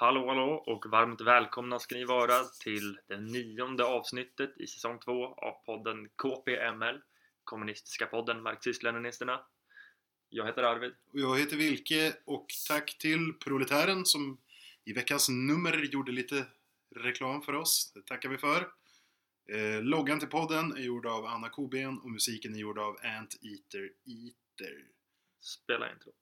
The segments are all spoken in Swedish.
Hallå hallå och varmt välkomna ska ni vara till det nionde avsnittet i säsong 2 av podden KPML Kommunistiska podden Marxist-Leninisterna Jag heter Arvid Och jag heter Vilke och tack till Proletären som i veckans nummer gjorde lite reklam för oss. Det tackar vi för. Eh, loggan till podden är gjord av Anna Koben och musiken är gjord av Ant Eater Eater. Spela intro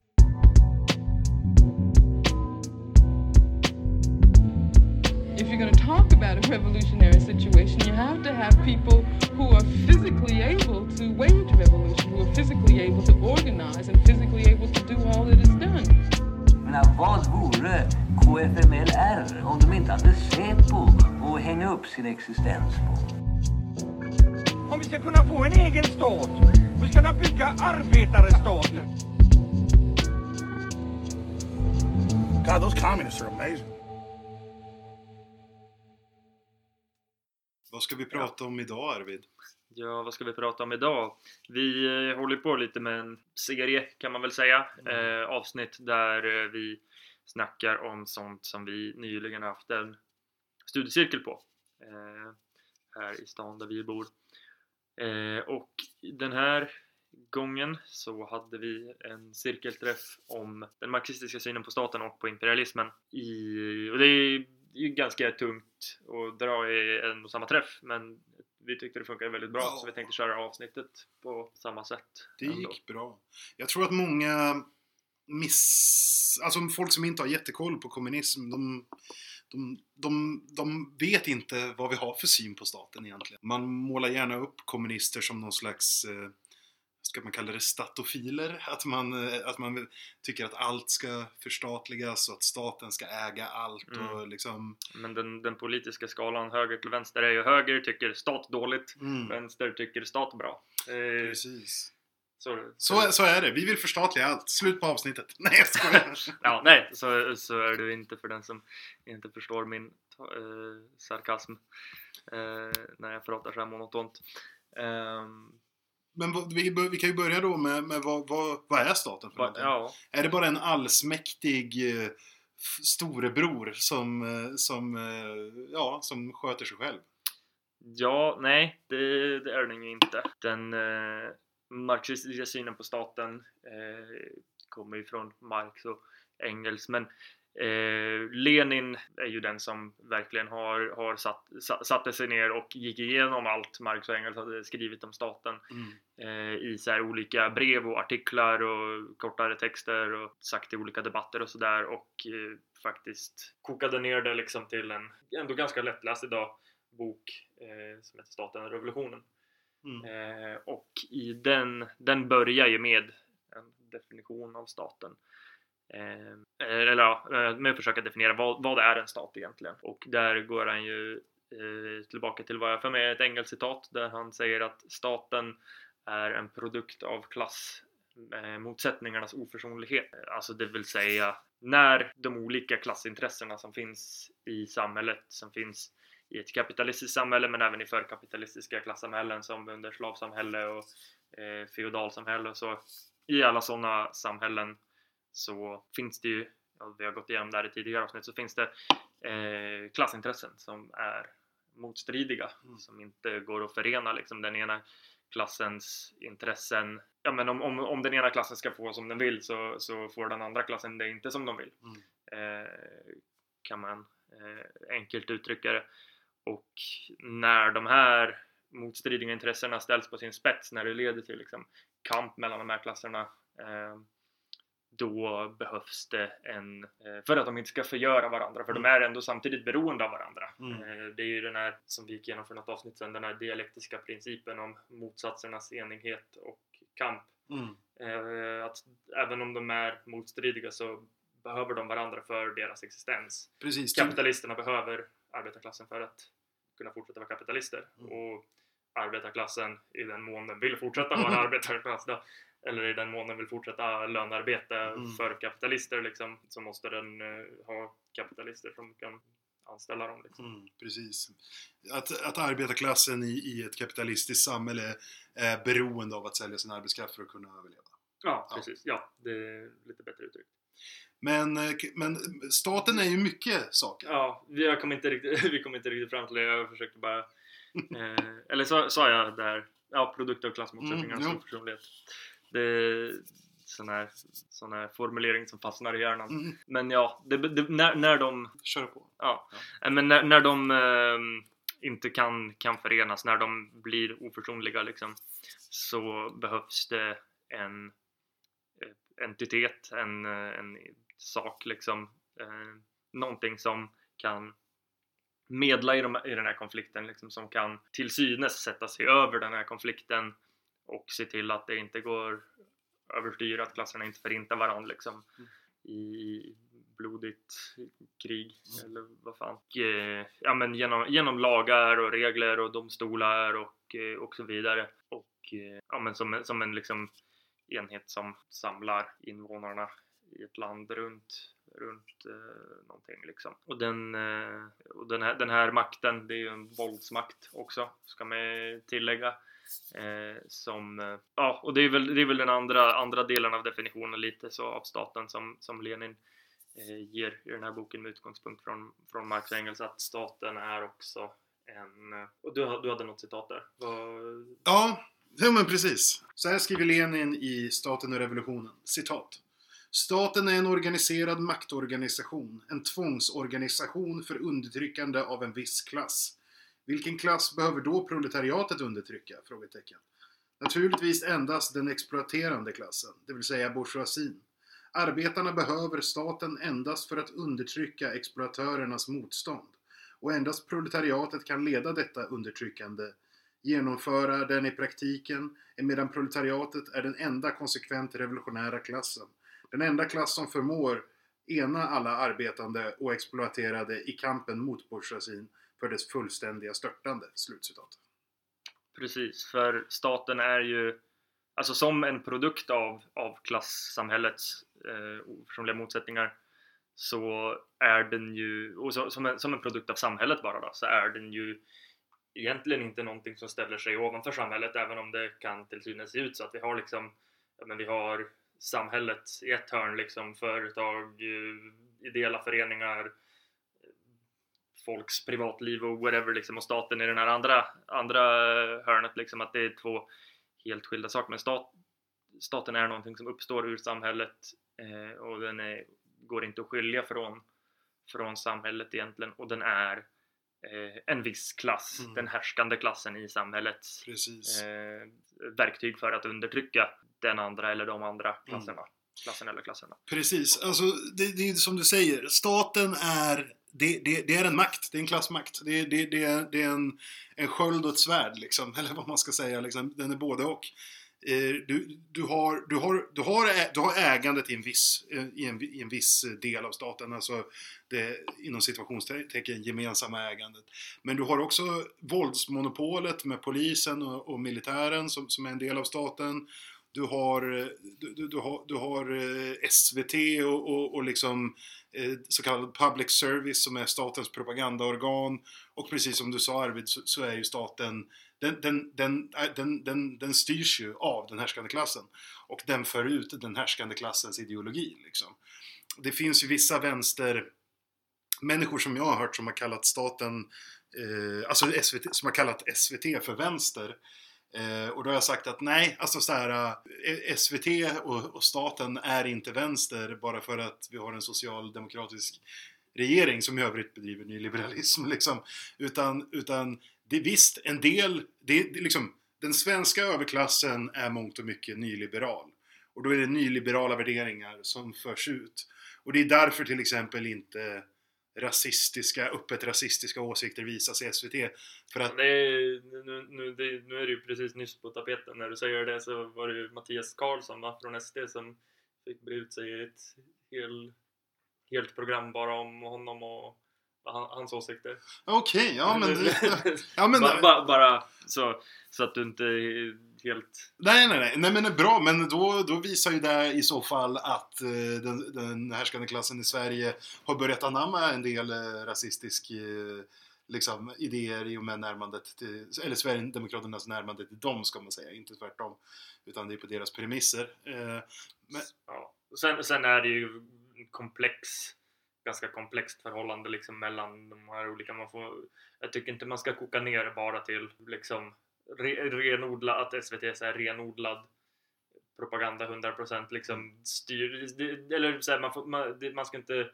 if you're going to talk about a revolutionary situation, you have to have people who are physically able to wage revolution, who are physically able to organize and physically able to do all that is done. Men vad vore KFMLR om de inte hade SÄPO att hänga upp sin existens på? Om vi ska kunna få en egen stat, vi ska kunna bygga arbetarstaten. God, those communists are amazing. Vad ska vi prata om idag Arvid? Ja, vad ska vi prata om idag? Vi eh, håller på lite med en serie kan man väl säga Mm. eh, Avsnitt där eh, vi snackar om sånt som vi nyligen haft en studiecirkel på eh, Här i stan där vi bor eh, Och den här gången så hade vi en cirkelträff om den marxistiska synen på staten och på imperialismen i, och det är ju ganska tungt att dra i en och samma träff men vi tyckte det funkade väldigt bra Ja. så vi tänkte köra avsnittet på samma sätt. Det ändå. gick bra. Jag tror att många miss... Alltså folk som inte har jättekoll på kommunism, de, de, de, de vet inte vad vi har för syn på staten egentligen. Man målar gärna upp kommunister som någon slags, eh, ska man kalla det, statofiler? Att man, eh, att man tycker att allt ska förstatligas och att staten ska äga allt Mm. och liksom... Men den, den politiska skalan höger till vänster är ju höger tycker stat dåligt, Mm, vänster tycker stat bra. Eh, precis. så, Så, så är det. Vi vill förstatliga allt. Slut på avsnittet. Nej, jag skojar. Ja, nej, så, så är det inte för den som inte förstår min eh, sarkasm eh, när jag pratar så här monotont. Ehm, Men vi, vi kan ju börja då med, med vad, vad, vad är staten för någonting? ja, Är det bara en allsmäktig eh, storebror som, eh, som, eh, ja, som sköter sig själv? ja, nej, det, det är den ju inte. Den eh, marxistiska synen på staten eh, kommer ju från Marx och Engels, men Eh, Lenin är ju den som verkligen har, har satt, sa- satte sig ner och gick igenom allt Marx och Engels hade skrivit om staten Mm. eh, i så olika brev och artiklar och kortare texter och sagt i olika debatter och sådär och eh, faktiskt kokade ner det liksom till en ändå ganska lättläst idag bok eh, som heter Staten och revolutionen. Mm. Eh, och i den, den börjar ju med en definition av staten. Eh, eh, eller ja, eh, med att försöka definiera vad, vad är en stat egentligen? Och där går han ju eh, tillbaka till vad jag för mig är ett engelskt citat där han säger att staten är en produkt av klass eh, motsättningarnas oförsonlighet. Alltså det vill säga när de olika klassintressena som finns i samhället, som finns i ett kapitalistiskt samhälle men även i förkapitalistiska klassamhällen som under slavsamhälle och eh, feodalsamhälle och så. I alla sådana samhällen så finns det ju, vi har gått igenom det här i tidigare avsnitt, så finns det eh, klassintressen som är motstridiga, Mm. som inte går att förena liksom den ena klassens intressen. Ja men om, om, om den ena klassen ska få som den vill så, så får den andra klassen det inte som de vill. Eh, kan man eh, enkelt uttrycka det. Och när de här motstridiga intressena ställs på sin spets, när det leder till liksom, kamp mellan de här klasserna eh, då behövs det en, eh, för att de inte ska förgöra varandra, för de är ändå samtidigt beroende av varandra. Mm. Eh, Det är ju den här, som vi gick igenom för något avsnitt sedan, den här dialektiska principen om motsatsernas enighet och kamp. Mm. Eh, Att även om de är motstridiga så behöver de varandra för deras existens. Precis. Kapitalisterna behöver arbetarklassen för att kunna fortsätta vara kapitalister. Mm. Och arbetarklassen, i den mån den vill fortsätta vara arbetarklass då, eller i den mån den vill fortsätta lönearbeta Mm. för kapitalister liksom, så måste den eh, ha kapitalister som kan anställa dem. Liksom. Mm, precis. Att, att arbetarklassen i, i ett kapitalistiskt samhälle är beroende av att sälja sin arbetskraft för att kunna överleva. Ja, Ja. precis. Ja, det är lite bättre uttryckt. Men, eh, men staten är ju mycket saker. Ja, vi kom inte riktigt, vi kom inte riktigt fram till det. Jag försökte bara... Eh, eller sa jag där, ja, produkter och klassmotsättningar Mm, jo. personlighet. Det är sån här, sån här formulering som fastnar i hjärnan. Mm, Men ja, det, det, när, när de... kör på. Ja, eh, men när, när de ehm, inte kan, kan förenas, när de blir oförsonliga liksom, så behövs det en eh, entitet, en, eh, en sak liksom, eh, någonting som kan medla i, de, i den här konflikten, liksom, som kan till synes sätta sig över den här konflikten och se till att det inte går överstyr, att klasserna inte förintar varandra liksom, i blodigt krig eller vad fan. Och, eh, ja, men genom, genom lagar och regler och domstolar och, eh, och så vidare. Och eh, ja, men som, som en liksom enhet som samlar invånarna i ett land runt, runt eh, någonting liksom. Och, den, eh, och den, här, den här makten, det är ju en våldsmakt också, ska man tillägga. Eh, som, eh, ja, och det är väl, det är väl den andra, andra delen av definitionen lite så av staten som, som Lenin eh, ger i den här boken med utgångspunkt från, från Marx och Engels att staten är också en... Eh, och du, du hade något citat där? Vad- Ja, ja men precis. Så här skriver Lenin i Staten och revolutionen. Citat. Staten är en organiserad maktorganisation, en tvångsorganisation för undertryckande av en viss klass. Vilken klass behöver då proletariatet undertrycka? Frågetecken. Naturligtvis endast den exploaterande klassen, det vill säga bourgeoisien. Arbetarna behöver staten endast för att undertrycka exploatörernas motstånd. Och endast proletariatet kan leda detta undertryckande genomföra den i praktiken, medan proletariatet är den enda konsekvent revolutionära klassen. Den enda klass som förmår ena alla arbetande och exploaterade i kampen mot bourgeoisien för dess fullständiga störtande." Slutcitat. Precis, för staten är ju alltså som en produkt av, av klassamhällets eh, oförsonliga motsättningar så är den ju, och så, som, en, som en produkt av samhället bara då, så är den ju egentligen inte någonting som ställer sig ovanför samhället även om det kan till synes se ut så att vi har liksom, ja, men vi har samhället i ett hörn liksom, företag, eh, ideella föreningar, folks privatliv och whatever liksom och staten i den här andra, andra hörnet liksom att det är två helt skilda saker men stat, staten är någonting som uppstår ur samhället eh, och den är, går inte att skilja från, från samhället egentligen och den är eh, en viss klass, Mm. den härskande klassen i samhället eh, verktyg för att undertrycka den andra eller de andra Mm klassen eller klasserna. Precis. Alltså, det, det är som du säger. Staten är det, det, det är en makt, det är en klassmakt. Det, det, det, är, det är en, en sköld och ett svärd, liksom. eller vad man ska säga. Liksom. Den är både och. Eh, Du, du, har, du, har, du, har, ä- du har ägandet i en, viss, eh, i, en, i en viss del av staten, alltså det, inom situationstecken gemensamma ägandet. Men du har också våldsmonopolet med polisen och, och militären som, som är en del av staten. Du har, du, du, du har, du har eh, SVT och, och, och liksom eh, så kallad public service som är statens propagandaorgan. Och precis som du sa Arvid så, så är ju staten den, den, den, den, den, den styrs ju av den härskande klassen. Och den för ut den härskande klassens ideologi. Liksom. Det finns ju vissa vänster människor som jag har hört som har kallat staten, eh, alltså SVT, som har kallat SVT för vänster. Eh, och då har jag sagt att nej, alltså så här, eh, SVT och, och staten är inte vänster bara för att vi har en socialdemokratisk regering som i övrigt bedriver nyliberalism. Liksom. Utan, utan det är visst en del, det, det liksom, den svenska överklassen är mångt och mycket nyliberal. Och då är det nyliberala värderingar som förs ut. Och det är därför till exempel inte rasistiska, öppet rasistiska åsikter visas i SVT. För att, är, nu, nu, det, nu är det ju precis nyss på tapeten när du säger det så var det ju Mattias Karlsson va, från SD som fick bre ut sig i ett hel, helt program bara om honom och han, hans åsikter. okej, ja men... ja, men bara, bara, så, så att du inte helt... Nej, nej, nej, nej men det är bra, men då, då visar ju det i så fall att eh, den, den härskande klassen i Sverige har börjat anamma en del eh, rasistisk eh, liksom, idéer i och med närmandet till, eller Sverigedemokraternas närmande till dem ska man säga, inte tvärtom. Utan det är på deras premisser. Eh, men, Ja. Sen, sen är det ju komplex ganska komplext förhållande liksom mellan de här olika. Man får, jag tycker inte man ska koka ner det bara till liksom re, renodla, att SVT är så här renodlad propaganda 100% liksom styr, det- eller så här, man, får, man, det, man ska inte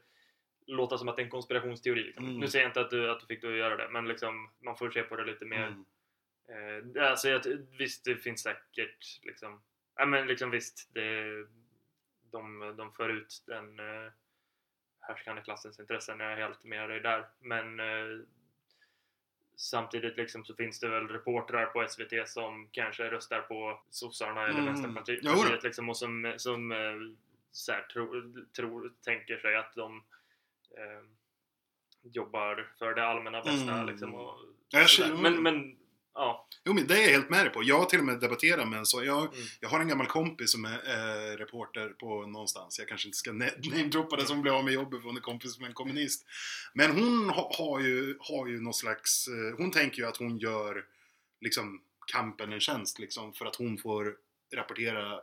låta som att det är en konspirationsteori. Liksom. Mm. Nu säger jag inte att du, att du fick du göra det, men liksom, man får se på det lite mer Mm. Eh, alltså jag, visst, det finns säkert liksom... Ja men liksom visst, det, de, de för ut den eh, härskande klassens intressen. Jag är helt med dig där. Men eh, samtidigt liksom så finns det väl reportrar på SVT som kanske röstar på sossarna eller Mm. Vänsterpartiet partiet liksom, och som, som eh, så här, tror, tror, tänker sig att de eh, jobbar för det allmänna bästa. Mm. Liksom, och, Ja, men, men ja. Jo men det är jag helt med dig på. Jag har till och med debatterat med en så. Jag, Mm. jag har en gammal kompis som är eh, reporter på någonstans. Jag kanske inte ska namedroppa det som blev av med jobbet för hon är kompis med en kommunist. Men hon ha, har, ju, har ju någon slags... Eh, hon tänker ju att hon gör liksom kampen en tjänst liksom för att hon får rapportera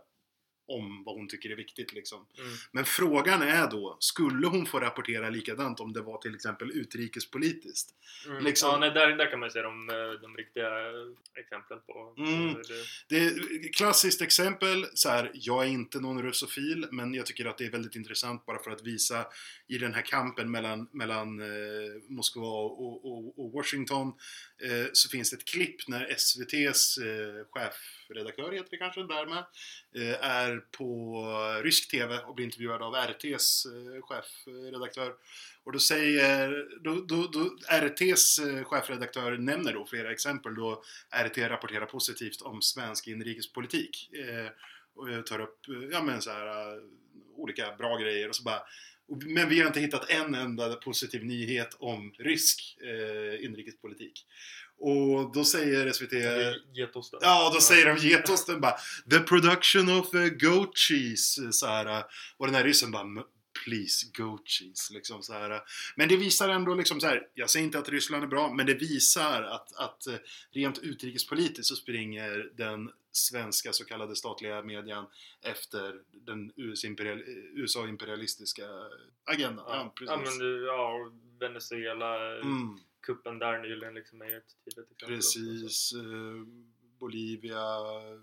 om vad hon tycker är viktigt liksom. Mm. Men frågan är då, skulle hon få rapportera likadant om det var till exempel utrikespolitiskt? Mm. Liksom- Ja, nej, där, där kan man se de, eh, de riktiga exemplen på Mm. det, är klassiskt exempel, så här, jag är inte någon russofil, men jag tycker att det är väldigt intressant bara för att visa i den här kampen mellan, mellan eh, Moskva och, och, och Washington eh, så finns det ett klipp när SVTs eh, chefredaktör, heter det kanske, därmed, med, eh, är på rysk TV och blir intervjuad av RTs eh, chefredaktör. Och då säger, då, då, då RTs eh, chefredaktör nämner då flera exempel då RT rapporterar positivt om svensk inrikespolitik. Och tar upp, ja men så här, olika bra grejer och så bara men vi har inte hittat en enda positiv nyhet om rysk eh, inrikespolitik. Och då säger SVT... getosten. Ja, då säger de getosten bara The production of uh, goat cheese. eh, Så här, eh, och den här ryssen bara "M- Please, goat cheese. Liksom så här. eh. Men det visar ändå liksom så här. Jag säger inte att Ryssland är bra, men det visar att, att eh, rent utrikespolitiskt så springer den svenska så kallade statliga median efter den USA-imperial, USA-imperialistiska agendan. Ja, Ja, precis. ja, men du, ja, Venezuela, Mm. Kuppen där nyligen liksom är ett tydligt exempel. Precis. Eh, Bolivia,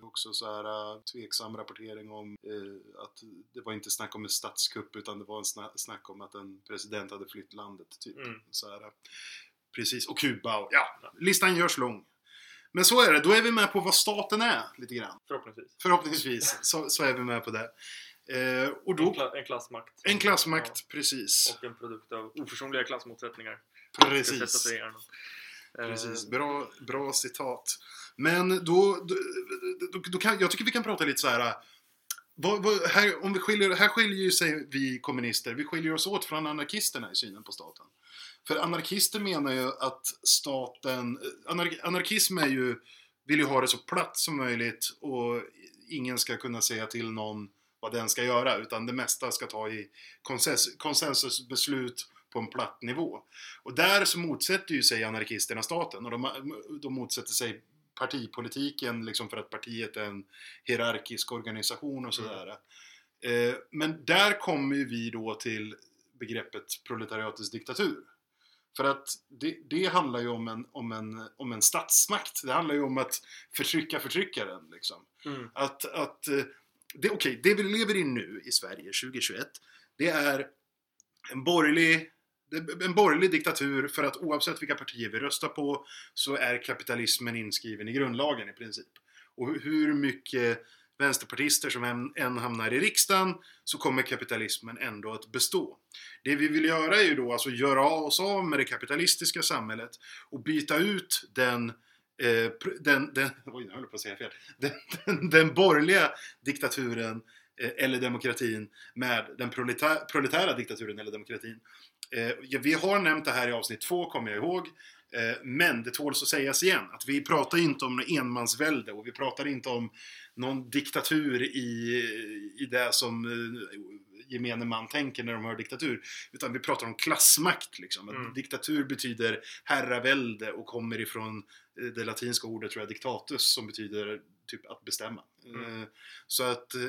också så här eh, tveksam rapportering om eh, att det var inte snack om en statskupp utan det var en sna- snack om att en president hade flytt landet. Typ. Mm. Så här, eh, precis. Och Kuba och ja, listan görs lång. Men så är det, då är vi med på vad staten är lite grann. Förhoppningsvis. Förhoppningsvis så, så är vi med på det. Eh, och En, då, kla, en klassmakt. en klassmakt, precis. Ja, och en produkt av oförsonliga klassmotsättningar. Precis. Eh, Precis, bra, bra citat. Men då, då, då, då kan, jag tycker vi kan prata lite så här. Vad, vad, här, om vi skiljer, här skiljer ju sig vi kommunister, vi skiljer oss åt från anarkisterna i synen på staten. För anarkister menar ju att staten, anar, anarkism är ju, vill ju ha det så platt som möjligt och ingen ska kunna säga till någon vad den ska göra utan det mesta ska ta i konsens, konsensusbeslut på en platt nivå. Och där så motsätter ju sig anarkisterna staten och de, de motsätter sig partipolitiken liksom för att partiet är en hierarkisk organisation och sådär. Eh, men där kommer ju vi då till begreppet proletariatets diktatur. För att det, det handlar ju om en, om, en, om en statsmakt. Det handlar ju om att förtrycka förtryckaren. Liksom. Mm. Att, att eh, det, okej, det vi lever i nu i Sverige 2021, det är en borgerlig, en borgerlig diktatur för att oavsett vilka partier vi röstar på så är kapitalismen inskriven i grundlagen i princip. Och hur mycket vänsterpartister som än, hamnar i riksdagen så kommer kapitalismen ändå att bestå. Det vi vill göra är ju då alltså göra oss av med det kapitalistiska samhället och byta ut den eh, den, den, oj, jag höll på att säga fel. Den, den, den borgerliga diktaturen eh, eller demokratin med den proleta, proletära diktaturen eller demokratin. Eh, vi har nämnt det här i avsnitt två, kommer jag ihåg. Eh, men det tåls att sägas igen att vi pratar inte om enmansvälde och vi pratar inte om någon diktatur i, i det som eh, gemene man tänker när de hör diktatur. Utan vi pratar om klassmakt liksom. Mm. Diktatur betyder herravälde och kommer ifrån det latinska ordet tror jag, diktatus, som betyder typ att bestämma. Mm. Eh, Så att, eh,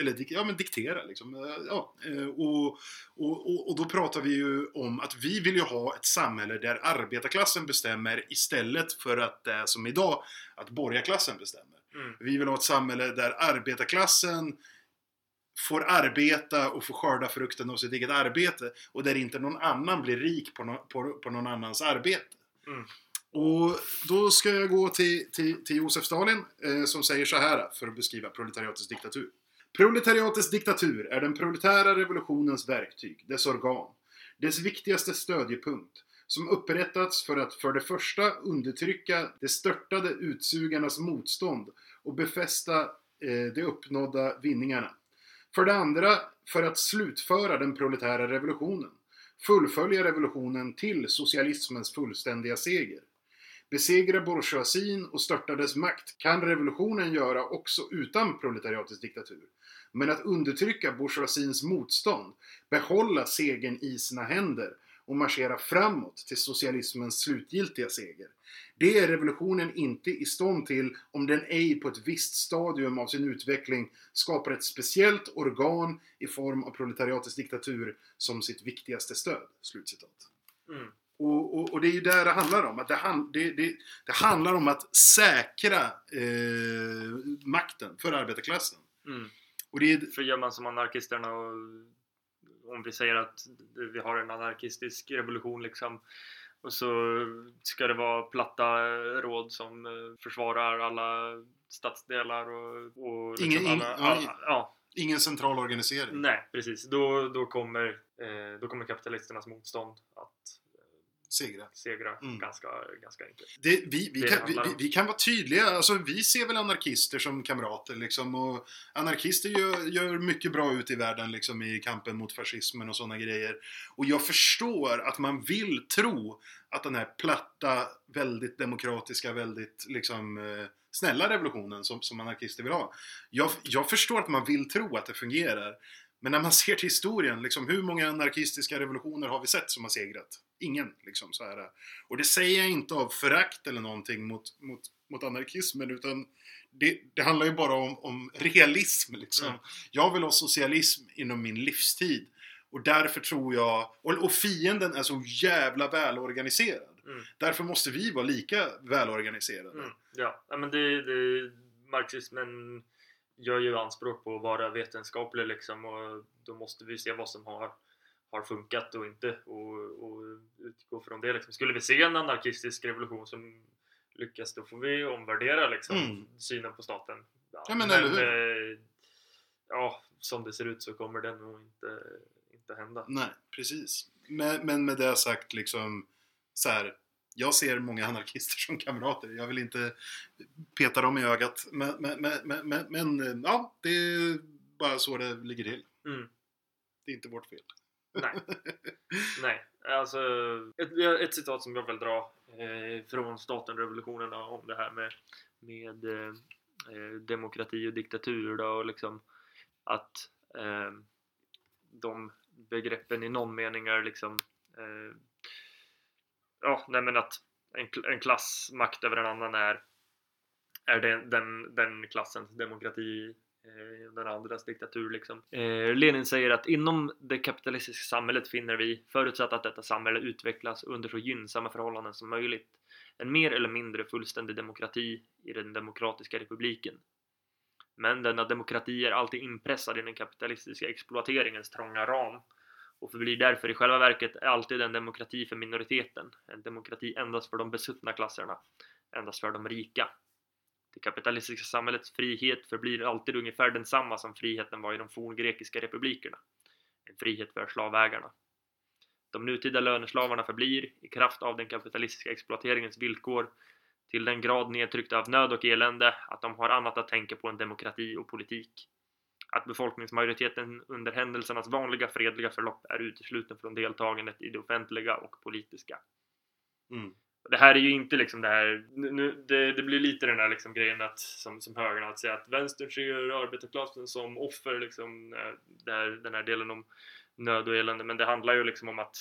eller ja men diktera liksom. Eh, Ja, och, och, och, då pratar vi ju om att vi vill ju ha ett samhälle där arbetarklassen bestämmer istället för att det är som idag, att borgarklassen bestämmer. Mm. Vi vill ha ett samhälle där arbetarklassen får arbeta och får skörda frukten av sitt eget arbete och där inte någon annan blir rik på, nå- på, på någon annans arbete. Mm. Och då ska jag gå till, till, till Josef Stalin eh, som säger så här för att beskriva proletariatets diktatur. Proletariatets diktatur är den proletära revolutionens verktyg, dess organ, dess viktigaste stödjepunkt, som upprättats för att för det första undertrycka de störtade utsugarnas motstånd och befästa eh, de uppnådda vinningarna. För det andra för att slutföra den proletära revolutionen, fullfölja revolutionen till socialismens fullständiga seger. Besegra bourgeoisien och störta dess makt kan revolutionen göra också utan proletariatets diktatur. Men att undertrycka bourgeoisiens motstånd, behålla segern i sina händer och marschera framåt till socialismens slutgiltiga seger. Det är revolutionen inte i stånd till om den ej på ett visst stadium av sin utveckling skapar ett speciellt organ i form av proletariatets diktatur som sitt viktigaste stöd." Slutcitat. Mm. Och, och, och det är ju där det handlar om. Att det, han, det, det, det handlar om att säkra eh, makten för arbetarklassen. Mm. Och det är, För gör man som anarkisterna och om vi säger att vi har en anarkistisk revolution liksom och så ska det vara platta råd som eh, försvarar alla stadsdelar och, och liksom Ingen- ingen- alla, ja, alla, ja, ingen central organisering. nej precis. Då, då, kommer, eh, då kommer kapitalisternas motstånd att Segra. segra Mm. ganska, ganska enkelt. Det, vi, vi, Det kan, vi, vi kan vara tydliga. Alltså, vi ser väl anarkister som kamrater. Liksom, och anarkister gör, gör mycket bra ut i världen liksom, i kampen mot fascismen och sådana grejer. Och jag förstår att man vill tro att den här platta, väldigt demokratiska, väldigt liksom, eh, snälla revolutionen som, som anarkister vill ha. Jag, jag förstår att man vill tro att det fungerar. Men när man ser till historien, liksom, hur många anarkistiska revolutioner har vi sett som har segrat? Ingen. Liksom, så här. Och det säger jag inte av förakt eller någonting mot, mot, mot anarkismen utan det, det handlar ju bara om, om realism. Liksom. Mm. Jag vill ha socialism inom min livstid. Och därför tror jag, och, och fienden är så jävla välorganiserad. Mm. Därför måste vi vara lika välorganiserade. Mm. Ja, men det, det, marxismen gör ju anspråk på att vara vetenskaplig liksom och då måste vi se vad som har, har funkat och inte och, och utgå från det. Liksom. Skulle vi se en anarkistisk revolution som lyckas då får vi omvärdera liksom, Mm. synen på staten. Ja, men eller eh, ja, som det ser ut så kommer det nog inte, inte hända. Nej, precis. Men, men med det sagt liksom så här. Jag ser många anarkister som kamrater. Jag vill inte peta dem i ögat. Men, men, men, men, men, men ja, det är bara så det ligger till. Mm. Det är inte vårt fel. Nej. Nej, alltså ett, ett citat som jag vill dra eh, från staten revolutionerna om det här med, med eh, eh, demokrati och diktatur då, och liksom att eh, de begreppen i någon mening är liksom eh, ja, nej men att en, en klass makt över en annan är är den, den, den klassens demokrati Eh, den andras diktatur liksom. Eh, Lenin säger att inom det kapitalistiska samhället finner vi, förutsatt att detta samhälle utvecklas under så gynnsamma förhållanden som möjligt, en mer eller mindre fullständig demokrati i den demokratiska republiken. Men denna demokrati är alltid inpressad i den kapitalistiska exploateringens trånga ram och förblir därför i själva verket alltid en demokrati för minoriteten, en demokrati endast för de besuttna klasserna, endast för de rika. Det kapitalistiska samhällets frihet förblir alltid ungefär densamma som friheten var i de forngrekiska republikerna. En frihet för slavägarna. De nutida löneslavarna förblir, i kraft av den kapitalistiska exploateringens villkor, till den grad nedtryckta av nöd och elände att de har annat att tänka på än demokrati och politik. Att befolkningsmajoriteten under händelsernas vanliga fredliga förlopp är utesluten från deltagandet i det offentliga och politiska. Mm. Det här är ju inte liksom det här, nu, det, det blir lite den där liksom grejen att, som, som högern att säga att vänstern ser arbetarklassen som offer liksom, eh, här, den här delen om nöd och elände, men det handlar ju liksom om att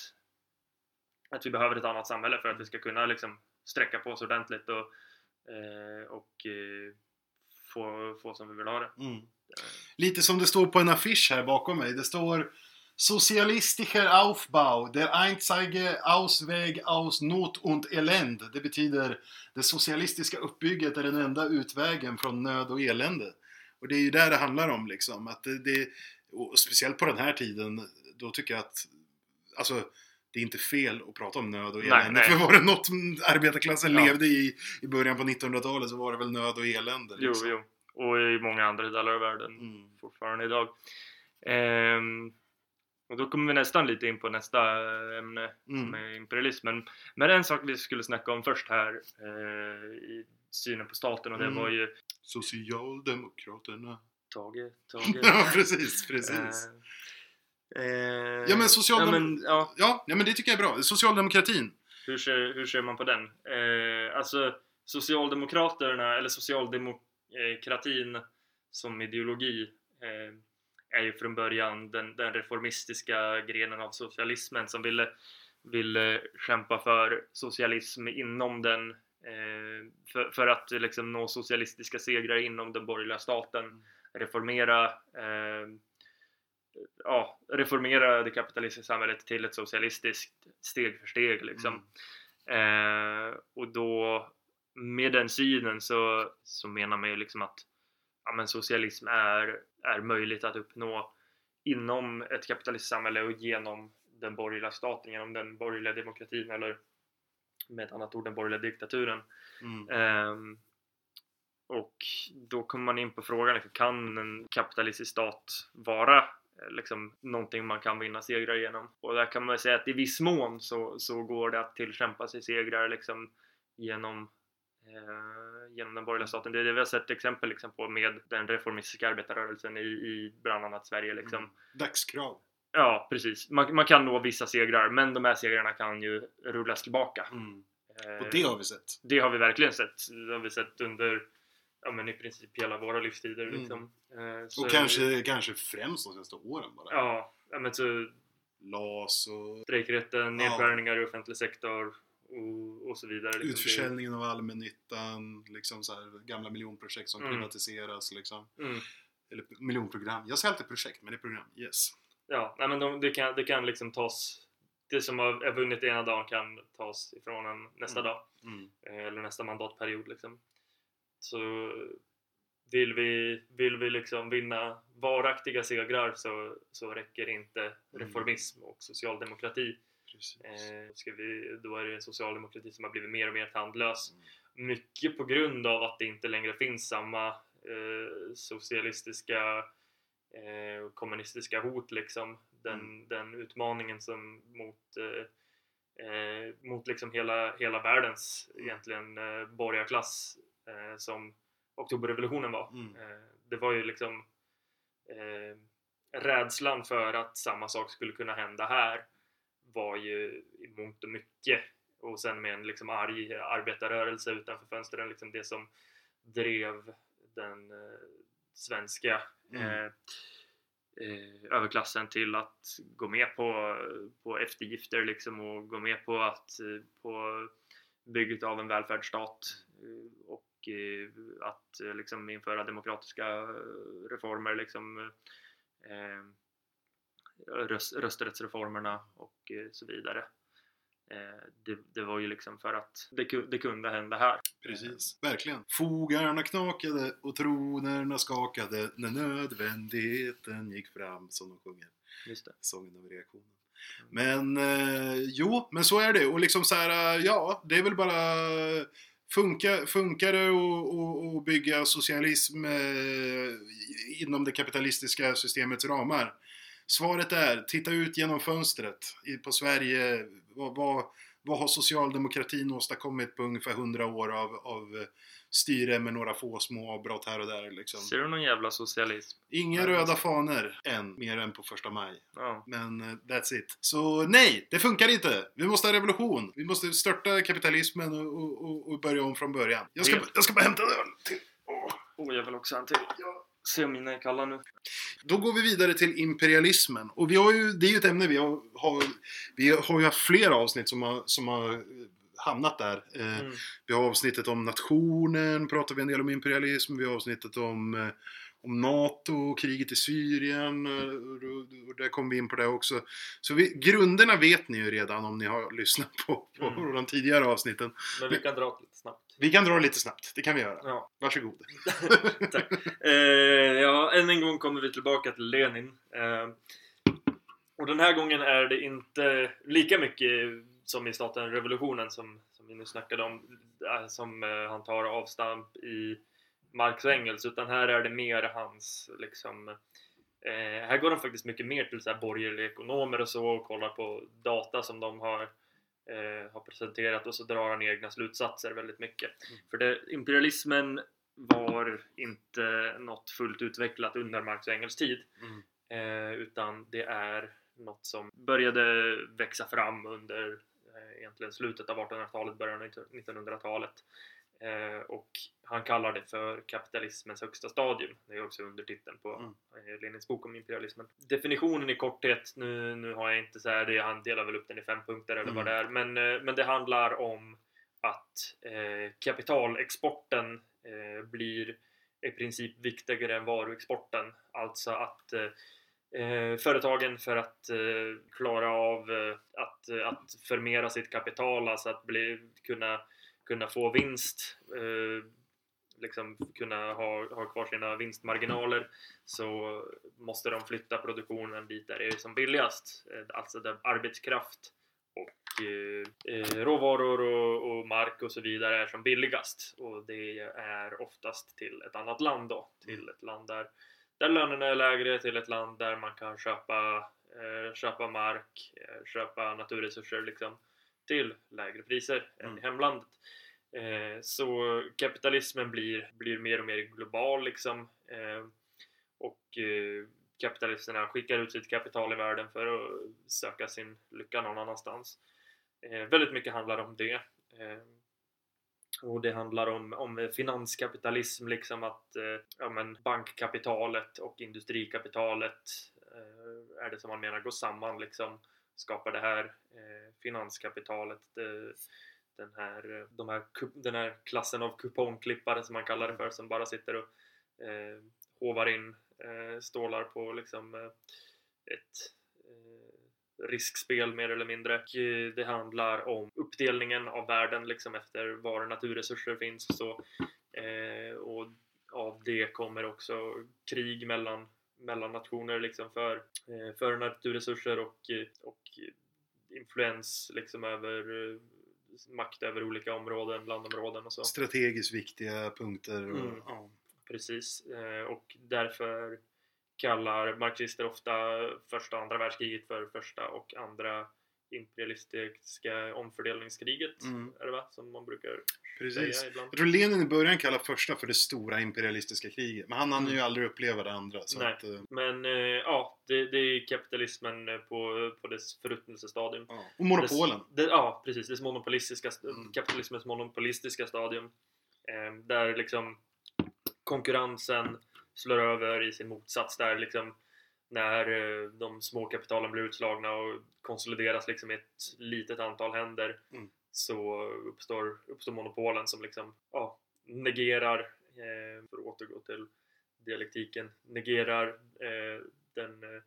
att vi behöver ett annat samhälle för att vi ska kunna liksom sträcka på oss ordentligt och, eh, och eh, få, få som vi vill ha det. Mm. Lite som det står på en affisch här bakom mig. Det står Sozialistischer Aufbau, der einzige Ausweg aus Not und Elend. Det betyder det socialistiska uppbygget är den enda utvägen från nöd och elände. Och det är ju där det handlar om liksom. Att det, det, och speciellt på den här tiden, då tycker jag att alltså, det är inte fel att prata om nöd och Nej, elände. nej. För var det något arbetarklassen Ja. levde i i början på 1900-talet så var det väl nöd och elände. Jo, liksom. jo. Och i många andra delar av världen Mm. fortfarande idag. Ehm, och då kommer vi nästan lite in på nästa eh, ämne som Mm. är imperialismen. Men en sak vi skulle snacka om först här eh, i synen på staten och det Mm. var ju Socialdemokraterna. Tage, Tage. Ja, precis, precis. Eh, eh, Ja, men socialdem- ja, ja, Ja, ja, men det tycker jag är bra. Socialdemokratin. hur, ser, hur ser man på den? Eh, alltså Socialdemokraterna, eller socialdemokratin som ideologi eh, är ju från början den, den reformistiska grenen av socialismen som ville, ville kämpa för socialism inom den eh, för, för att liksom nå socialistiska segrar inom den borgerliga staten reformera eh, ja, reformera det kapitalistiska samhället till ett socialistiskt steg för steg liksom. Eh, och då med den synen så, så menar man ju liksom att ja, men socialism är, är möjligt att uppnå inom ett kapitalistiskt samhälle och genom den borgerliga staten, genom den borgerliga demokratin eller med ett annat ord den borgerliga diktaturen. Mm. Ehm, och då kommer man in på frågan, liksom, kan en kapitalistisk stat vara eh, liksom, någonting man kan vinna segrar genom? Och där kan man säga att i viss mån så, så går det att tillkämpa sig segrar liksom, genom, genom den borgerliga staten. Det det vi har sett exempel liksom, på med den reformistiska arbetarrörelsen i, i bland annat Sverige. Liksom. Mm. Dagskrav. Ja, precis. Man, man kan nå vissa segrar, men de här segrarna kan ju rullas tillbaka. Mm. Eh, Och det har vi sett. det har vi verkligen sett. Det har vi sett under ja, men i princip hela våra livstider. Mm. Liksom. Eh, så- Och kanske, kanske främst de senaste åren bara. Ja, ja, men så LAS och strejkrätten, nedskärningar i offentlig sektor och, och så vidare. Liksom. utförsäljningen av allmännyttan, liksom så här, gamla miljonprojekt som Mm. privatiseras. Liksom. Mm, Eller miljonprogram. Jag säger alltid projekt, men det är program. Yes. ja, nej, men de, det, kan, det kan liksom tas det som har vunnit ena dagen kan tas ifrån en nästa Mm. dag. Mm. eh, eller nästa mandatperiod liksom. Så vill vi, vill vi liksom vinna varaktiga segrar så, så räcker inte reformism och socialdemokrati. Eh, ska vi, då är det en socialdemokrati som har blivit mer och mer tandlös. Mycket på grund av att det inte längre finns samma eh, socialistiska eh, kommunistiska hot liksom. Den, Mm. den utmaningen som mot eh, eh, mot liksom hela, hela världens egentligen eh, borgarklass eh, som oktoberrevolutionen var. Mm. Eh, det var ju liksom eh, rädslan för att samma sak skulle kunna hända här var ju i mångt och mycket och sen med en liksom arg arbetarrörelse utanför fönstren liksom det som drev den eh, svenska Mm. eh, eh, överklassen till att gå med på, på eftergifter liksom och gå med på att eh, på bygget av en välfärdsstat eh, och att liksom införa demokratiska reformer liksom eh, röst, rösträttsreformerna och eh, så vidare. Eh, det, det var ju liksom för att det, det kunde hända här. Precis, verkligen. Fogarna knakade och tronerna skakade när nödvändigheten gick fram, som de sjunger. Just det. Sången av reaktionen. Men eh, jo, men så är det. Och liksom så här, eh, ja, det är väl bara Funkar, funkar det att bygga socialism eh, inom det kapitalistiska systemets ramar? Svaret är, titta ut genom fönstret på Sverige. Vad, vad, vad har socialdemokratin åstadkommit på ungefär 100 år av, av eh, styre med några få små avbrott här och där liksom. Ser du någon jävla socialism? Inga Nej, röda fanor än, mer än på första maj. Ja. Men eh, that's it. Så nej, det funkar inte. Vi måste ha revolution. Vi måste störta kapitalismen och, och, och, börja om från början. Jag ska, jag ska bara hämta en öl till. Åh. Oh, jag vill också ha en till. Se om mina är kalla nu. Då går vi vidare till imperialismen. Och vi har ju, det är ju ett ämne vi har, har, vi har ju haft flera avsnitt som har, som har hamnat där. Eh, Mm. Vi har avsnittet om nationen, pratar vi en del om imperialism. Vi har avsnittet om, eh, om NATO, kriget i Syrien. eh, och- Och där kom vi in på det också. Så vi, grunderna vet ni ju redan om ni har lyssnat på, på Mm. de tidigare avsnitten. Men vi kan dra lite snabbt. Vi kan dra lite snabbt, det kan vi göra. Ja. Varsågod. Tack. Eh, ja, än en gång kommer vi tillbaka till Lenin. Eh, och den här gången är det inte lika mycket som i staten revolutionen som, som vi nu snackade om, eh, som eh, han tar avstamp i Marx och Engels, utan här är det mer hans liksom eh, här går de faktiskt mycket mer till så här borgerliga ekonomer och så och kollar på data som de har, eh, har presenterat och så drar han egna slutsatser väldigt mycket. För det, imperialismen var inte något fullt utvecklat under Marx och Engels tid Mm. eh, utan det är något som började växa fram under eh, egentligen slutet av 1800-talet, början av 1900-talet eh, och han kallar det för kapitalismens högsta stadium. Det är också undertiteln på Mm. eh, Lenins bok om imperialismen. Definitionen i korthet, nu, nu har jag inte så här, det, han delar väl upp den i fem punkter eller vad det är, men, eh, men det handlar om att eh, kapitalexporten eh, blir i princip viktigare än varuexporten. Alltså att eh, eh, företagen för att klara av att, att förmera sitt kapital, alltså att bli, kunna, kunna få vinst, eh, liksom kunna ha, ha kvar sina vinstmarginaler så måste de flytta produktionen dit där det är som billigast. Eh, Alltså där arbetskraft och eh, eh, råvaror och, och mark och så vidare är som billigast och det är oftast till ett annat land då, till ett land där, där lönerna är lägre, till ett land där man kan köpa, eh, köpa mark, eh, köpa naturresurser liksom till lägre priser än Mm. i hemlandet. Eh, så kapitalismen blir, blir mer och mer global liksom eh, och eh, kapitalisterna skickar ut sitt kapital i världen för att söka sin lycka någon annanstans. Väldigt mycket handlar om det. Och det handlar om, om finanskapitalism, liksom att eh, ja, men bankkapitalet och industrikapitalet eh, är det som man menar går samman liksom skapar det här eh, finanskapitalet det, den här, de här, den här klassen av kupongklippare som man kallar det för som bara sitter och eh, hovar in eh, stålar på liksom eh, ett eh, riskspel mer eller mindre. Och, eh, det handlar om uppdelningen av världen liksom efter var naturresurser finns och så. Eh, och av det kommer också krig mellan, mellan nationer liksom för, eh, för naturresurser och, och influens liksom över makt över olika områden, landområden och så. Strategiskt viktiga punkter. Och, Mm. ja. Precis, eh, och därför kallar marxister ofta första och andra världskriget för första och andra imperialistiska omfördelningskriget. Mm. Är det va? Som man brukar Precis. säga ibland. Jag tror Lenin i början kallade första för det stora imperialistiska kriget. Men han hann ju Mm. aldrig uppleva det andra. Nej. att, eh, Men eh, ja, det, det är kapitalismen eh, på, på dess förruttnelsestadium. ja. Och monopolen. Dess, det, ja, precis. Dess monopolistiska, st- Mm. kapitalismens monopolistiska stadium. Eh, där liksom konkurrensen slår över i sin motsats. Där liksom när eh, de små kapitalen blir utslagna och konsolideras liksom i ett litet antal händer Mm. så uppstår, uppstår monopolen som liksom ja, negerar, eh, för att återgå till dialektiken, negerar eh, den eh,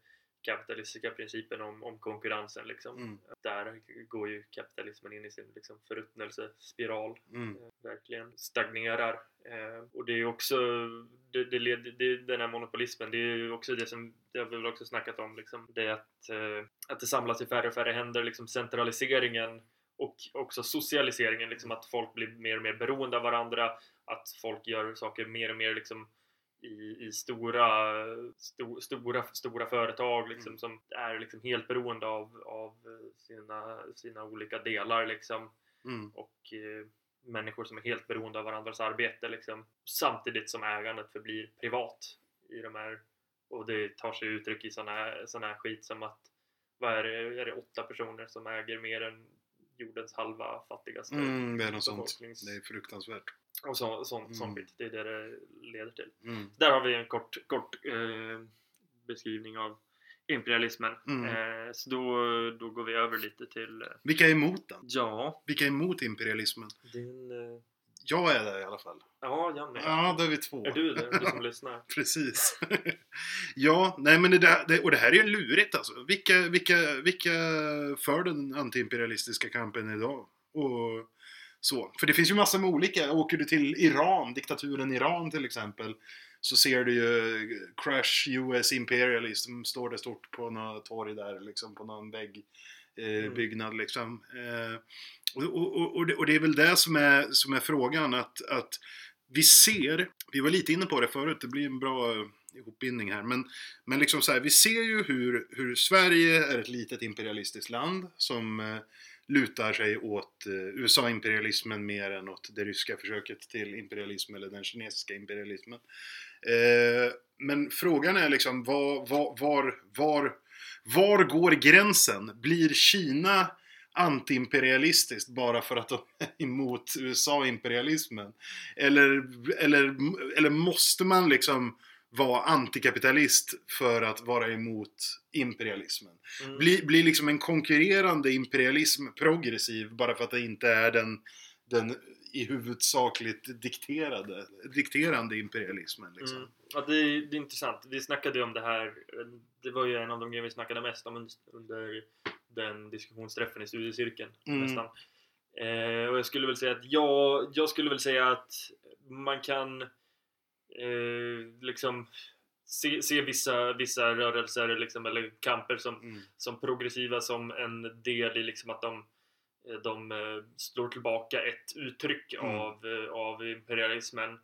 kapitalistiska principen om, om konkurrensen. Liksom. Mm. Där går ju kapitalismen in i sin liksom, förruttnelsespiral Mm. verkligen stagnerar. Eh, och det är också det, det, leder- det, den här monopolismen, det är ju också det som det har vi väl också snackat om liksom, det är att, eh, att det samlas i färre och färre händer, liksom centraliseringen och också socialiseringen, liksom att folk blir mer och mer beroende av varandra, att folk gör saker mer och mer liksom i, i stora, sto, stora, stora företag liksom, Mm. som är liksom helt beroende av, av sina, sina olika delar liksom, Mm. och eh, människor som är helt beroende av varandras arbete liksom, samtidigt som ägandet förblir privat i de här och det tar sig uttryck i sån här, sån här skit som att vad är det, är det åtta personer som äger mer än jordens halva fattigaste Mm, det är något sånt. Det är fruktansvärt. Och så, sån, sån Mm. skit. Det är det det leder till. Mm. Där har vi en kort, kort eh, beskrivning av imperialismen. Mm. Eh, så då, då går vi över lite till eh, Vilka är emot den? ja, Vilka är emot imperialismen? din... Eh, Jag är det i alla fall. ja, jag med. Ja, då är vi två. Är du det? Du som lyssnar? Precis. ja, nej men det, där, det, och det här är ju lurigt alltså. Vilka, vilka, vilka för den antiimperialistiska kampen idag? Och så. För det finns ju massor med olika. Åker du till Iran, diktaturen Iran till exempel, så ser du ju Crash US Imperialism, står det stort på något torg där, liksom på någon vägg. Eh, Mm. liksom. Eh, och, och, och, det, och det är väl det som är, som är frågan att, att vi ser, vi var lite inne på det förut, det blir en bra ihopbindning här, men, men liksom så här, vi ser ju hur, hur Sverige är ett litet imperialistiskt land som eh, lutar sig åt eh, USA-imperialismen mer än åt det ryska försöket till imperialism eller den kinesiska imperialismen. Eh, men frågan är liksom var, var, var, var, var går gränsen? Blir Kina antiimperialistiskt bara för att de är emot USA-imperialismen? Eller, eller, eller måste man liksom vara antikapitalist för att vara emot imperialismen? Mm. Blir, blir liksom en konkurrerande imperialism progressiv bara för att det inte är den, den i huvudsakligt dikterade, dikterande imperialismen liksom? Mm. Ja, det är, det är intressant. Vi snackade ju om det här. Det var ju en av de grejer vi snackade mest om under- den diskussionsträffen i studiecirkeln. Mm. Nästan. Eh, och jag skulle väl säga att jag, jag skulle väl säga att man kan eh, liksom se, se vissa, vissa rörelser liksom, eller kamper som, Mm. som progressiva som en del i liksom att de, de eh, slår tillbaka ett uttryck Mm. av, eh, av imperialismen.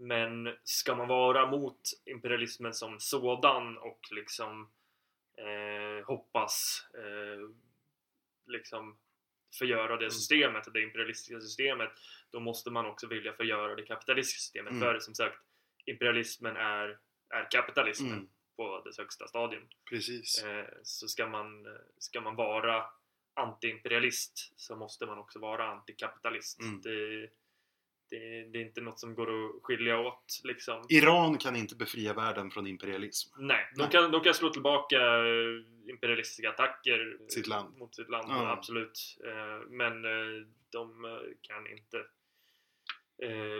Men ska man vara mot imperialismen som sådan och liksom eh, hoppas eh, liksom förgöra det Mm. systemet, det imperialistiska systemet, då måste man också vilja förgöra det kapitalistiska systemet. Mm. För som sagt, imperialismen är, är kapitalismen Mm. på dess högsta stadium. Precis. Eh, så ska man, ska man vara antiimperialist så måste man också vara antikapitalist. Mm. Det, det, det är inte något som går att skilja åt liksom. Iran kan inte befria världen från imperialism. Nej, de Nej. kan, de kan slå tillbaka eh, imperialistiska attacker Sitt land. mot sitt land, Ja. absolut. Eh, Men de kan inte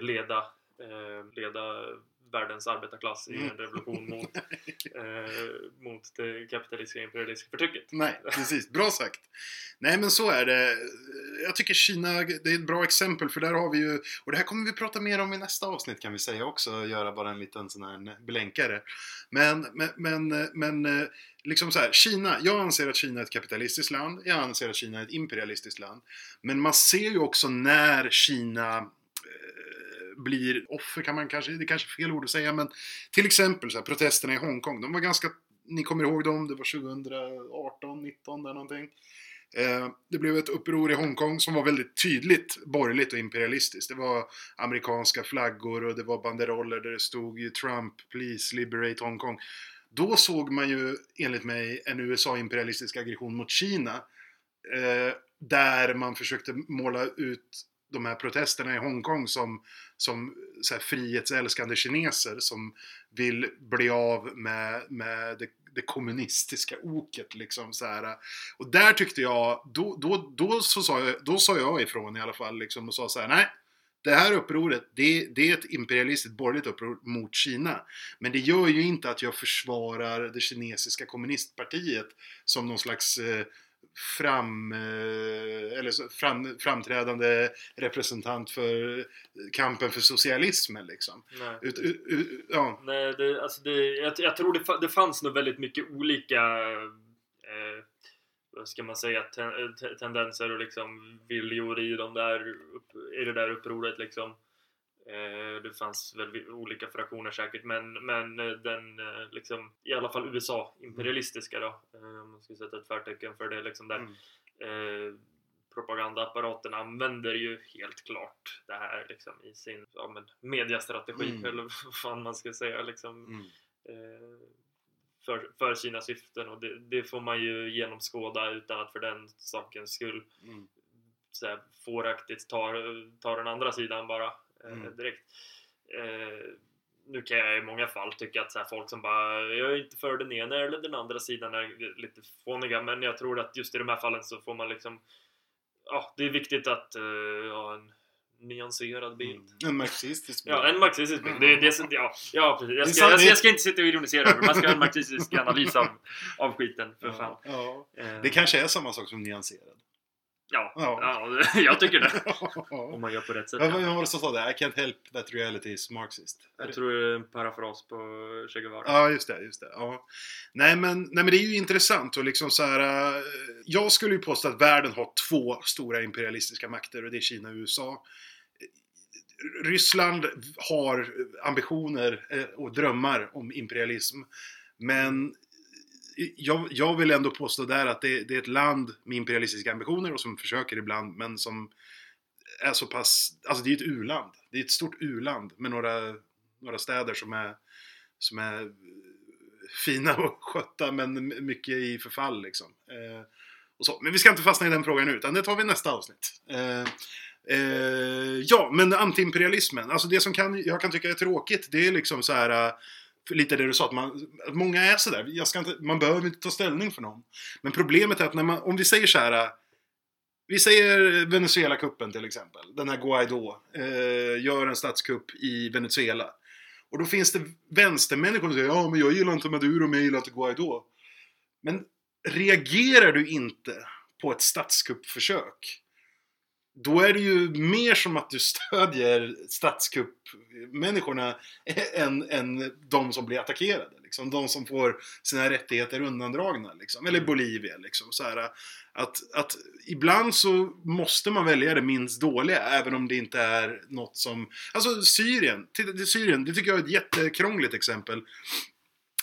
leda, leda världens arbetarklass i en Mm. revolution mot, eh, mot det kapitalistiska imperialistiska förtrycket. Nej, precis. Bra sagt. Nej, men så är det. Jag tycker Kina, det är ett bra exempel för där har vi ju, och det här kommer vi prata mer om i nästa avsnitt kan vi säga också, göra bara en liten sån här blänkare. Men, men, men, men liksom så här, Kina, jag anser att Kina är ett kapitalistiskt land, jag anser att Kina är ett imperialistiskt land. Men man ser ju också när Kina eh, blir offer kan man kanske, det är kanske är fel ord att säga, men till exempel så här, protesterna i Hongkong, de var ganska, ni kommer ihåg dem, det var 2018, 19 där någonting. Eh, det blev ett uppror i Hongkong som var väldigt tydligt borgerligt och imperialistiskt. Det var amerikanska flaggor och det var banderoller där det stod ju Trump, please liberate Hongkong. Då såg man ju enligt mig en USA-imperialistisk aggression mot Kina. Eh, där man försökte måla ut de här protesterna i Hongkong som, som så här, frihetsälskande kineser som vill bli av med, med det, det kommunistiska oket. Liksom, så här. Och där tyckte jag, då, då, då, så sa jag, då sa jag ifrån i alla fall liksom, och sa så här, nej. Det här upproret, det, det är ett imperialistiskt borgerligt uppror mot Kina. Men det gör ju inte att jag försvarar det kinesiska kommunistpartiet som någon slags eh, fram, eh, eller fram, framträdande representant för kampen för socialismen liksom. Nej. Ut, ut, ut, ja. Nej, det, alltså det, jag, jag tror det, det fanns nog väldigt mycket olika eh, vad ska man säga, ten, te- tendenser och liksom viljor i, de där, i det där upproret liksom. Eh, det fanns väl olika fraktioner säkert men, men eh, den eh, liksom i alla fall USA imperialistiska då om man ska sätta ett förtecken för det liksom där Mm. eh, propagandaapparaten använder ju helt klart det här liksom i sin ja, men, mediastrategi Mm. eller vad fan man ska säga liksom Mm. eh, för, för sina syften och det, det får man ju genomskåda utan att för den sakens skull Mm. så här, fåraktigt tar, tar den andra sidan bara Mm. direkt. Eh, nu kan jag i många fall tycka att så folk som bara jag är inte för den ena eller den andra sidan är lite fåniga men jag tror att just i de här fallen så får man liksom ja, det är viktigt att eh, ha en nyanserad bild. En marxistisk bild. Ja, en marxistisk bild. Det det ja, ja, precis. Jag ska, jag, jag ska inte sitta och ironisera över. Man ska ha en marxistisk analys av, av skiten, för fan. Ja. Ja. Eh, Det kanske är samma sak som nyanserad. Ja, Ja. ja. jag tycker det. Om man gör på rätt sätt. Vad var det som sa det? I can't help that reality is Marxist. Jag tror det är en parafras på Che Guevara. Ja, just det. Just det. Ja. Nej, men, nej, men det är ju intressant och liksom så här. eh, Jag skulle ju påstå att världen har två stora imperialistiska makter och det är Kina och USA. Ryssland har ambitioner eh, och drömmar om imperialism. Men jag, jag vill ändå påstå där att det, det är ett land med imperialistiska ambitioner och som försöker ibland, men som är så pass... Alltså det är ett u-land. Det är ett stort u-land med några, några städer som är, som är fina och skötta men mycket i förfall liksom. Eh, och så. Men vi ska inte fastna i den frågan nu, utan det tar vi i nästa avsnitt. Eh, eh, ja, men antiimperialismen. Alltså det som kan, jag kan tycka är tråkigt, det är liksom så här... Eh, lite det du sa, att, man, att många är sådär. Jag ska inte, man behöver inte ta ställning för någon. Men problemet är att när man, om vi säger så här. Eh, vi säger Venezuela-kuppen till exempel. Den här Guaidó eh, gör en statskupp i Venezuela. Och då finns det vänstermänniskor som säger ja men jag gillar inte Maduro men jag gillar inte Guaidó. Men reagerar du inte på ett statskuppförsök då är det ju mer som att du stödjer statskuppmänniskorna än, än de som blir attackerade. Liksom. De som får sina rättigheter undandragna. Liksom. Eller Bolivia. Liksom. Så här, att, att ibland så måste man välja det minst dåliga även om det inte är något som... Alltså Syrien, Syrien, det tycker jag är ett jättekrångligt exempel.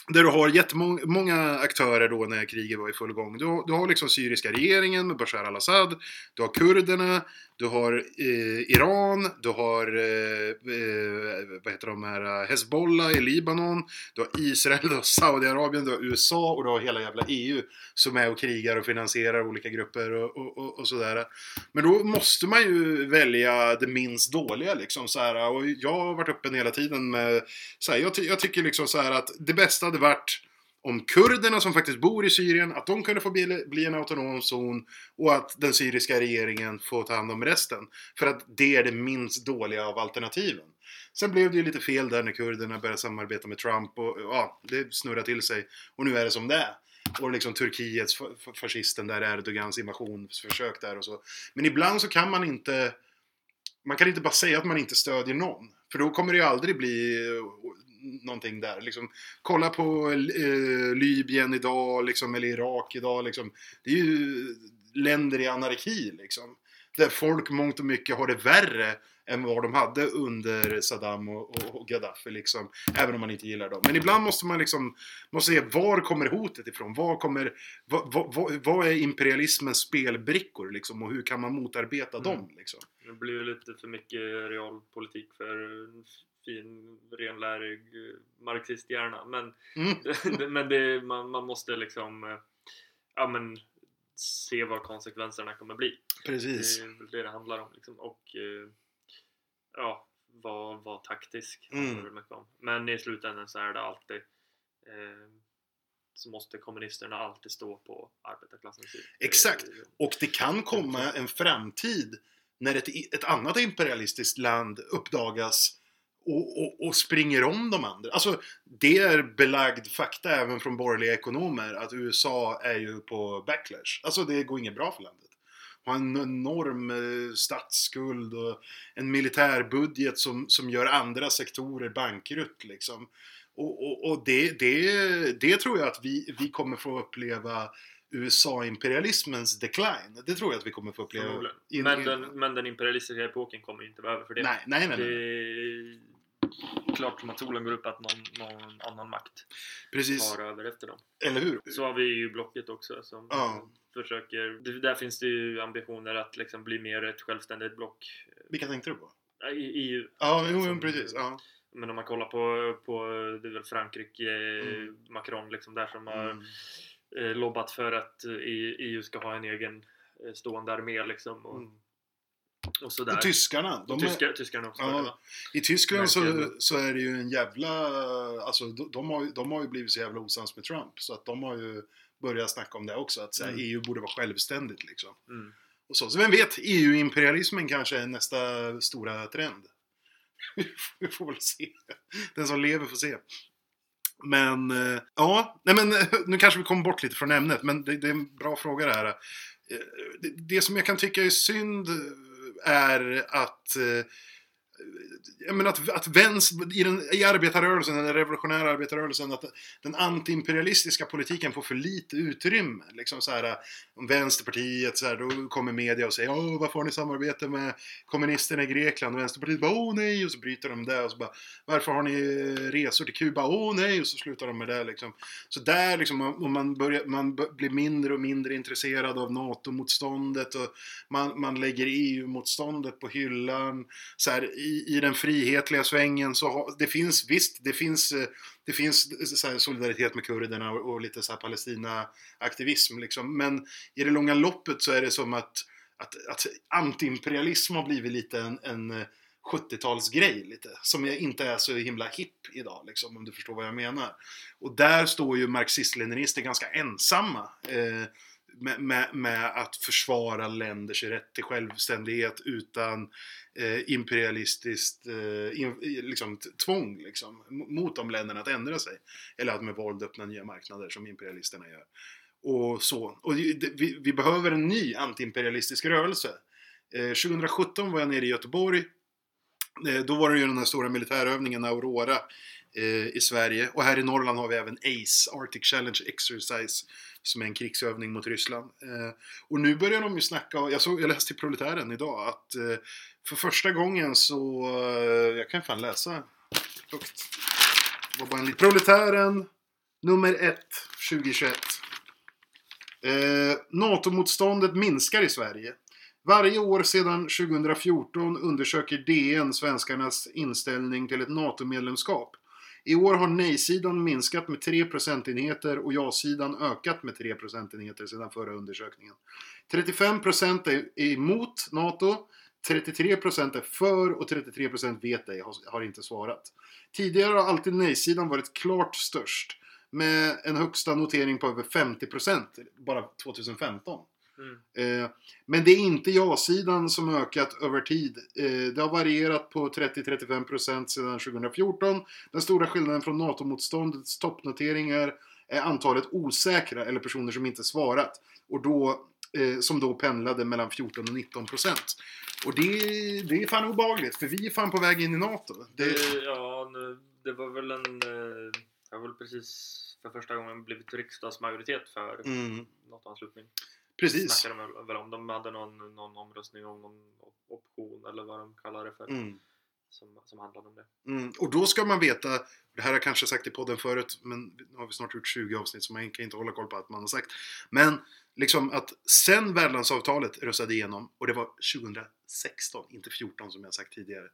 Där du har jättemånga aktörer då när kriget var i full gång. Du, har- du har liksom syriska regeringen med Bashar al-Assad. Du har kurderna. Du har eh, Iran. Du har eh, eh vad heter de här? Eh, Hezbollah i Libanon. Du har Israel. Du har Saudiarabien. Du har USA. Och du har hela jävla EU. Som är och krigar och finansierar olika grupper och, och, och, och sådär. Men då måste man ju välja det minst dåliga liksom. Så här, och jag har varit öppen hela tiden med så här, jag, ty- jag tycker liksom så här att det bästa hade varit om kurderna som faktiskt bor i Syrien, att de kunde få bli, bli en autonom zon och att den syriska regeringen får ta hand om resten. För att det är det minst dåliga av alternativen. Sen blev det ju lite fel där när kurderna började samarbeta med Trump och ja, det snurrade till sig. Och nu är det som det är. Och liksom Turkiets fascisten där, Erdogans invasionsförsök där och så. Men ibland så kan man inte man kan inte bara säga att man inte stödjer någon. För då kommer det ju aldrig bli någonting där. Liksom, kolla på eh, Libyen idag, liksom, eller Irak idag. Liksom. Det är ju länder i anarki. Liksom, där folk mångt och mycket har det värre än vad de hade under Saddam och, och, och Gaddafi. Liksom, även om man inte gillar dem. Men ibland måste man liksom måste se var kommer hotet ifrån? Var kommer, vad, vad, vad, är imperialismens spelbrickor? Liksom, och hur kan man motarbeta Mm. dem? Liksom? Det blir lite för mycket realpolitik för fin, renlärig eh, marxisthjärna. Men, Mm. men det, man, man måste liksom eh, ja, men, se vad konsekvenserna kommer bli. Precis. Det är det det handlar om. Liksom. Och eh, ja, vara var taktisk. Mm. Men i slutändan så är det alltid eh, så måste kommunisterna alltid stå på arbetarklassens sida. Exakt. Och det kan komma en framtid när ett, ett annat imperialistiskt land uppdagas och, och, och springer om de andra. Alltså, det är belagd fakta även från borgerliga ekonomer att USA är ju på backlash. Alltså, det går inget bra för landet. Har en enorm eh, statsskuld och en militärbudget som, som gör andra sektorer bankrutt liksom. Och, och, och det, det, det tror jag att vi, vi kommer få uppleva USA-imperialismens decline. Det tror jag att vi kommer få uppleva. In- Men den, men den imperialistiska epoken kommer ju inte vara över för det. Nej, nej, nej. Det nej. är klart som att solen går upp att någon, någon annan makt Precis. tar över efter dem. Eller hur? Så har vi ju blocket också som Ja. försöker... Där finns det ju ambitioner att liksom bli mer ett självständigt block Vilka tänkte du på? i EU. Ja, jo, jo Som- precis. Ja. Men om man kollar på, på det är väl Frankrike, Mm. Macron liksom där som har Mm. eh, lobbat för att eh, EU ska ha en egen eh, stående armé liksom. Och, Mm. Och sådär. Och tyskarna. De är, Tyskar, tyskarna också. Ja. I Tyskland så, så är det ju en jävla... Alltså de, de, har, de har ju blivit så jävla osams med Trump. Så att de har ju börjat snacka om det också. Att så här, Mm. EU borde vara självständigt liksom. Mm. Och så. så vem vet, EU-imperialismen kanske är nästa stora trend. Vi får väl se. Den som lever får se. Men, eh, ja, nej men eh, nu kanske vi kommer bort lite från ämnet, men det, det är en bra fråga det här. Eh, Det, det som jag kan tycka är synd är att eh, jag menar att, att vänster, i, den, i arbetarrörelsen, den revolutionära arbetarrörelsen, att den antiimperialistiska politiken får för lite utrymme. Liksom så här, om Vänsterpartiet, så här, då kommer media och säger Åh, varför har ni samarbete med kommunisterna i Grekland? Och Vänsterpartiet bara Åh nej! Och så bryter de det och så bara Varför har ni resor till Kuba? Åh nej! Och så slutar de med det liksom. Så där liksom, och man, börjar, man blir mindre och mindre intresserad av NATO-motståndet och man, man lägger EU-motståndet på hyllan. Så här, i, I den frihetliga svängen så har, det finns visst, det finns, eh, det finns så här, solidaritet med kurderna och, och lite så här Palestina-aktivism liksom. Men i det långa loppet så är det som att, att, att antiimperialism har blivit lite en, en eh, 70-talsgrej lite. Som inte är så himla hipp idag liksom, om du förstår vad jag menar. Och där står ju marxist-leninister ganska ensamma. Eh, med, med, med att försvara länders rätt till självständighet utan eh, imperialistiskt eh, in, liksom, tvång liksom, mot de länderna att ändra sig. Eller att med våld öppna nya marknader som imperialisterna gör. Och så. Och det- vi, vi behöver en ny antiimperialistisk rörelse. Eh, 2017 var jag nere i Göteborg. Eh, då var det ju den här stora militärövningen Aurora Eh, i Sverige. Och här i Norrland har vi även ACE, Arctic Challenge Exercise, som är en krigsövning mot Ryssland. Eh, och nu börjar de ju snacka, jag, såg, jag läste i Proletären idag, att eh, för första gången så, jag kan fan läsa högt. Det var bara en liten. Proletären, nummer 1, 2021. Eh, NATO-motståndet minskar i Sverige. Varje år sedan 2014 undersöker DN svenskarnas inställning till ett NATO-medlemskap. I år har nej-sidan minskat med 3 procentenheter och ja-sidan ökat med 3 procentenheter sedan förra undersökningen. 35% är emot NATO, 33% är för och 33% vet ej, har- inte svarat. Tidigare har alltid nej-sidan varit klart störst med en högsta notering på över 50% bara 2015. Mm. Eh, men det är inte ja-sidan som ökat över tid. Eh, det har varierat på 30-35% sedan 2014. Den stora skillnaden från NATO-motståndets toppnoteringar är antalet osäkra eller personer som inte svarat. Och då, eh, som då pendlade mellan 14 och 19 procent. Och det, det är fan obehagligt, för vi är fan på väg in i NATO. Det, Det, ja, nu, det var väl en... eh, Det har väl precis för första gången blivit riksdagsmajoritet för mm, något anslutning. Precis. Snackade de väl- om. De hade någon, någon omröstning om någon option eller vad de kallar det för. Mm. Som, som handlade om det. Mm, och då ska man veta, det här har jag kanske sagt i podden förut, men nu har vi snart gjort 20 avsnitt så man kan inte hålla koll på allt man har sagt. Men liksom att sen värdlandsavtalet röstade igenom, och det var 16, inte 14 som jag sagt tidigare,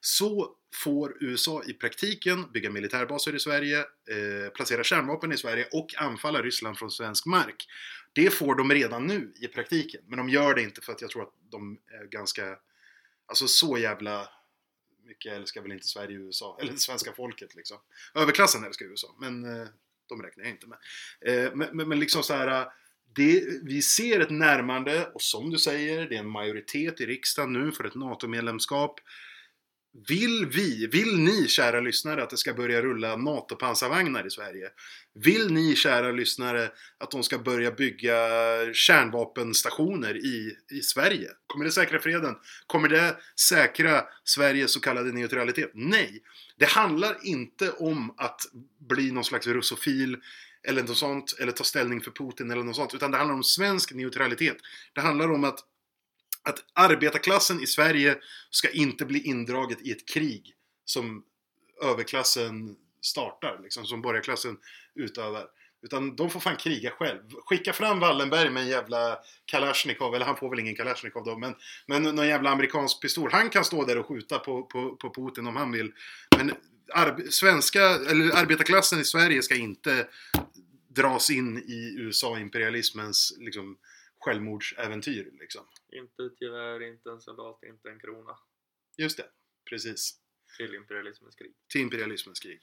så får USA i praktiken bygga militärbaser i Sverige, eh, placera kärnvapen i Sverige och anfalla Ryssland från svensk mark. Det får de redan nu i praktiken, men de gör det inte för att jag tror att de är ganska, alltså så jävla mycket älskar väl inte Sverige och USA, eller det svenska folket liksom. Överklassen älskar USA, men eh, de räknar jag inte med. Eh, men, men, men liksom så här, eh, det, vi ser ett närmande och som du säger, det är en majoritet i riksdagen nu för ett NATO-medlemskap. Vill vi, vill ni kära lyssnare att det ska börja rulla NATO-pansarvagnar i Sverige? Vill ni kära lyssnare att de ska börja bygga kärnvapenstationer i, i Sverige? Kommer det säkra freden? Kommer det säkra Sveriges så kallade neutralitet? Nej! Det handlar inte om att bli någon slags russofil eller något sånt, eller ta ställning för Putin eller något sånt. Utan det handlar om svensk neutralitet. Det handlar om att, att arbetarklassen i Sverige ska inte bli indraget i ett krig som överklassen startar, liksom, som borgarklassen utövar. Utan de får fan kriga själv. Skicka fram Wallenberg med en jävla Kalashnikov, eller han får väl ingen Kalashnikov då, men, men någon jävla amerikansk pistol. Han kan stå där och skjuta på, på, på Putin om han vill. Men arbe- svenska, eller arbetarklassen i Sverige ska inte dras in i USA-imperialismens liksom, självmordsäventyr. Liksom. Inte ett gevär, inte en soldat, inte en krona. Just det, precis. Till imperialismens krig. Till imperialismens krig.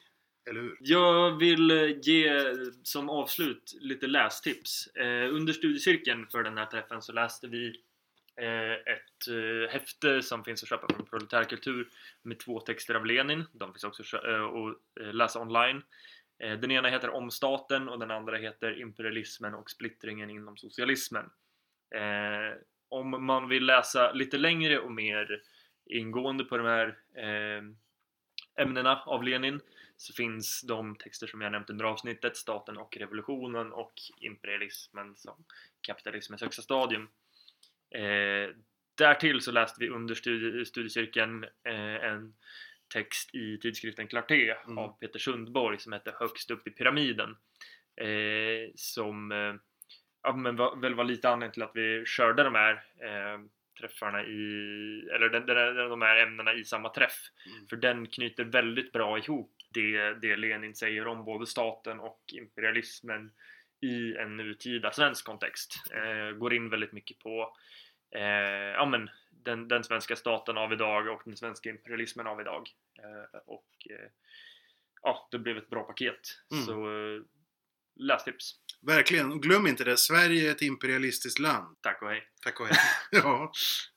Eller hur? Jag vill eh, ge som avslut lite lästips. Eh, under studiecirkeln för den här träffen så läste vi eh, ett eh, häfte som finns att köpa från Proletärkultur med två texter av Lenin. De finns också att eh, att eh, läsa online. Eh, den ena heter Om staten och den andra heter Imperialismen och splittringen inom socialismen. Eh, om man vill läsa lite längre och mer ingående på de här eh, ämnena av Lenin så finns de texter som jag nämnt under avsnittet, Staten och revolutionen och imperialismen som kapitalismens högsta stadium. Eh, därtill så läste vi under studie, studiecirkeln eh, en text i tidskriften Clarté Mm. av Peter Sundborg som heter Högst upp i pyramiden. Eh, som eh, ja, men var, väl var lite anledningen till att vi körde de här eh, träffarna i, eller den, den, de här ämnena i samma träff. Mm. För den knyter väldigt bra ihop det, det Lenin säger om både staten och imperialismen i en nutida svensk kontext. Eh, går in väldigt mycket på eh, ja, men den, den svenska staten av idag och den svenska imperialismen av idag. Eh, och eh, ja, det blev ett bra paket. Mm. Så eh, lästips. Verkligen. Och glöm inte det, Sverige är ett imperialistiskt land. Tack och hej. Tack och hej. ja.